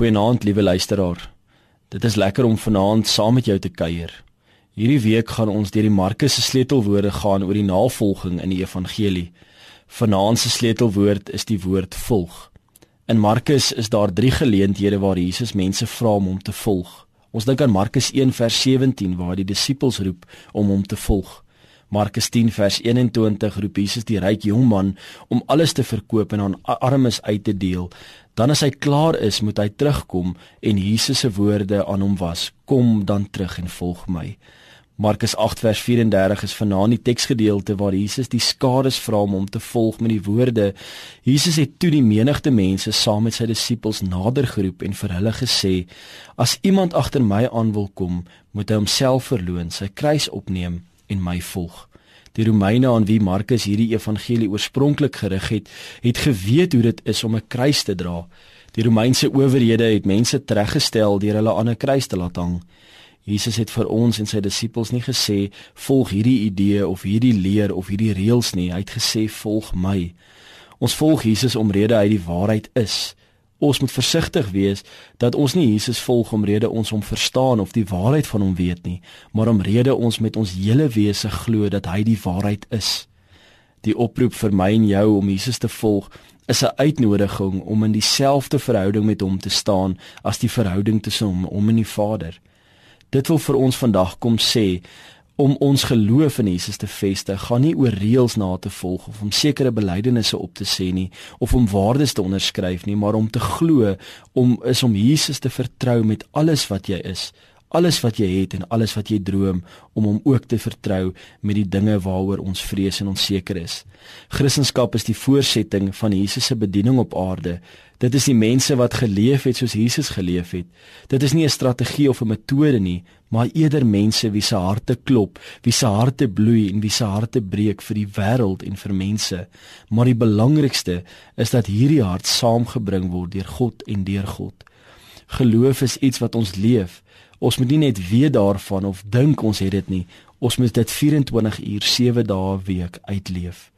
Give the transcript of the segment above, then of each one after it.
Goeienaand, liewe luisteraar. Dit is lekker om vanaand saam met jou te kuier. Hierdie week gaan ons deur die Markus se sleutelwoorde gaan oor die navolging in die evangelie. Vanaand se sleutelwoord is die woord volg. In Markus is daar 3 geleenthede waar Jesus mense vra om hom te volg. Ons dink aan Markus 1 vers 17 waar die disippels roep om hom te volg. Markus 10 vers 21 roep Jesus die ryk jong man om alles te verkoop en aan armes uit te deel. Dan as hy klaar is, moet hy terugkom en Jesus se woorde aan hom was: "Kom dan terug en volg my." Markus 8 vers 34 is vanaand die teksgedeelte waar Jesus die skare vra om hom te volg met die woorde: Jesus het toe die menigte mense saam met sy disippels nader geroep en vir hulle gesê: "As iemand agter my aan wil kom, moet hy homself verloën, sy kruis opneem en my volg. Die Romeine aan wie Markus hierdie evangelie oorspronklik gerig het, het geweet hoe dit is om 'n kruis te dra. Die Romeinse owerhede het mense tereggestel deur hulle aan 'n kruis te laat hang. Jesus het vir ons en sy disippels nie gesê volg hierdie idee of hierdie leer of hierdie reëls nie, hy het gesê volg my. Ons volg Jesus omrede hy die waarheid is. Ons moet versigtig wees dat ons nie Jesus volg omrede ons hom verstaan of die waarheid van hom weet nie, maar omrede ons met ons hele wese glo dat hy die waarheid is. Die oproep vir my en jou om Jesus te volg is 'n uitnodiging om in dieselfde verhouding met hom te staan as die verhouding tussen hom, hom en die Vader. Dit wil vir ons vandag kom sê om ons geloof in Jesus te vestig, gaan nie oor reëls na te volg of om sekere belydenisse op te sê nie of om waardes te onderskryf nie, maar om te glo om is om Jesus te vertrou met alles wat jy is, alles wat jy het en alles wat jy droom om hom ook te vertrou met die dinge waaroor ons vrees en onseker is. Christendom is die voorsetting van Jesus se bediening op aarde. Dit is die mense wat geleef het soos Jesus geleef het. Dit is nie 'n strategie of 'n metode nie, maar eerder mense wie se harte klop, wie se harte bloei en wie se harte breek vir die wêreld en vir mense. Maar die belangrikste is dat hierdie hart saamgebring word deur God en deur God. Geloof is iets wat ons leef. Ons moet nie net weet daarvan of dink ons het dit nie. Ons moet dit 24 uur 7 dae 'n week uitleef.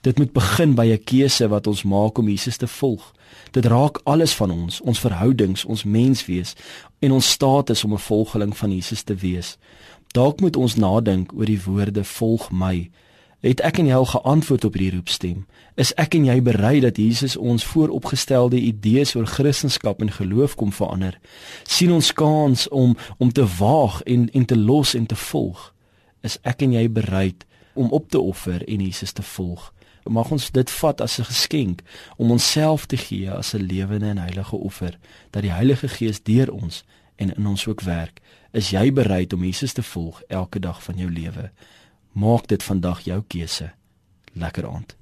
Dit moet begin by 'n keuse wat ons maak om Jesus te volg. Dit raak alles van ons, ons verhoudings, ons menswees en ons status om 'n volgeling van Jesus te wees. Dalk moet ons nadink oor die woorde volg my. Het ek en jy al geantwoord op hierdie roepstem? Is ek en jy bereid dat Jesus ons vooropgestelde idees oor Christendom en geloof kom verander? sien ons kans om om te waag en en te los en te volg? Is ek en jy bereid om op te offer en Jesus te volg? Mag ons dit vat as 'n geskenk om onsself te gee as 'n lewende en heilige offer dat die Heilige Gees deur ons en in ons ook werk. Is jy bereid om Jesus te volg elke dag van jou lewe? Maak dit vandag jou keuse. Lekker aand.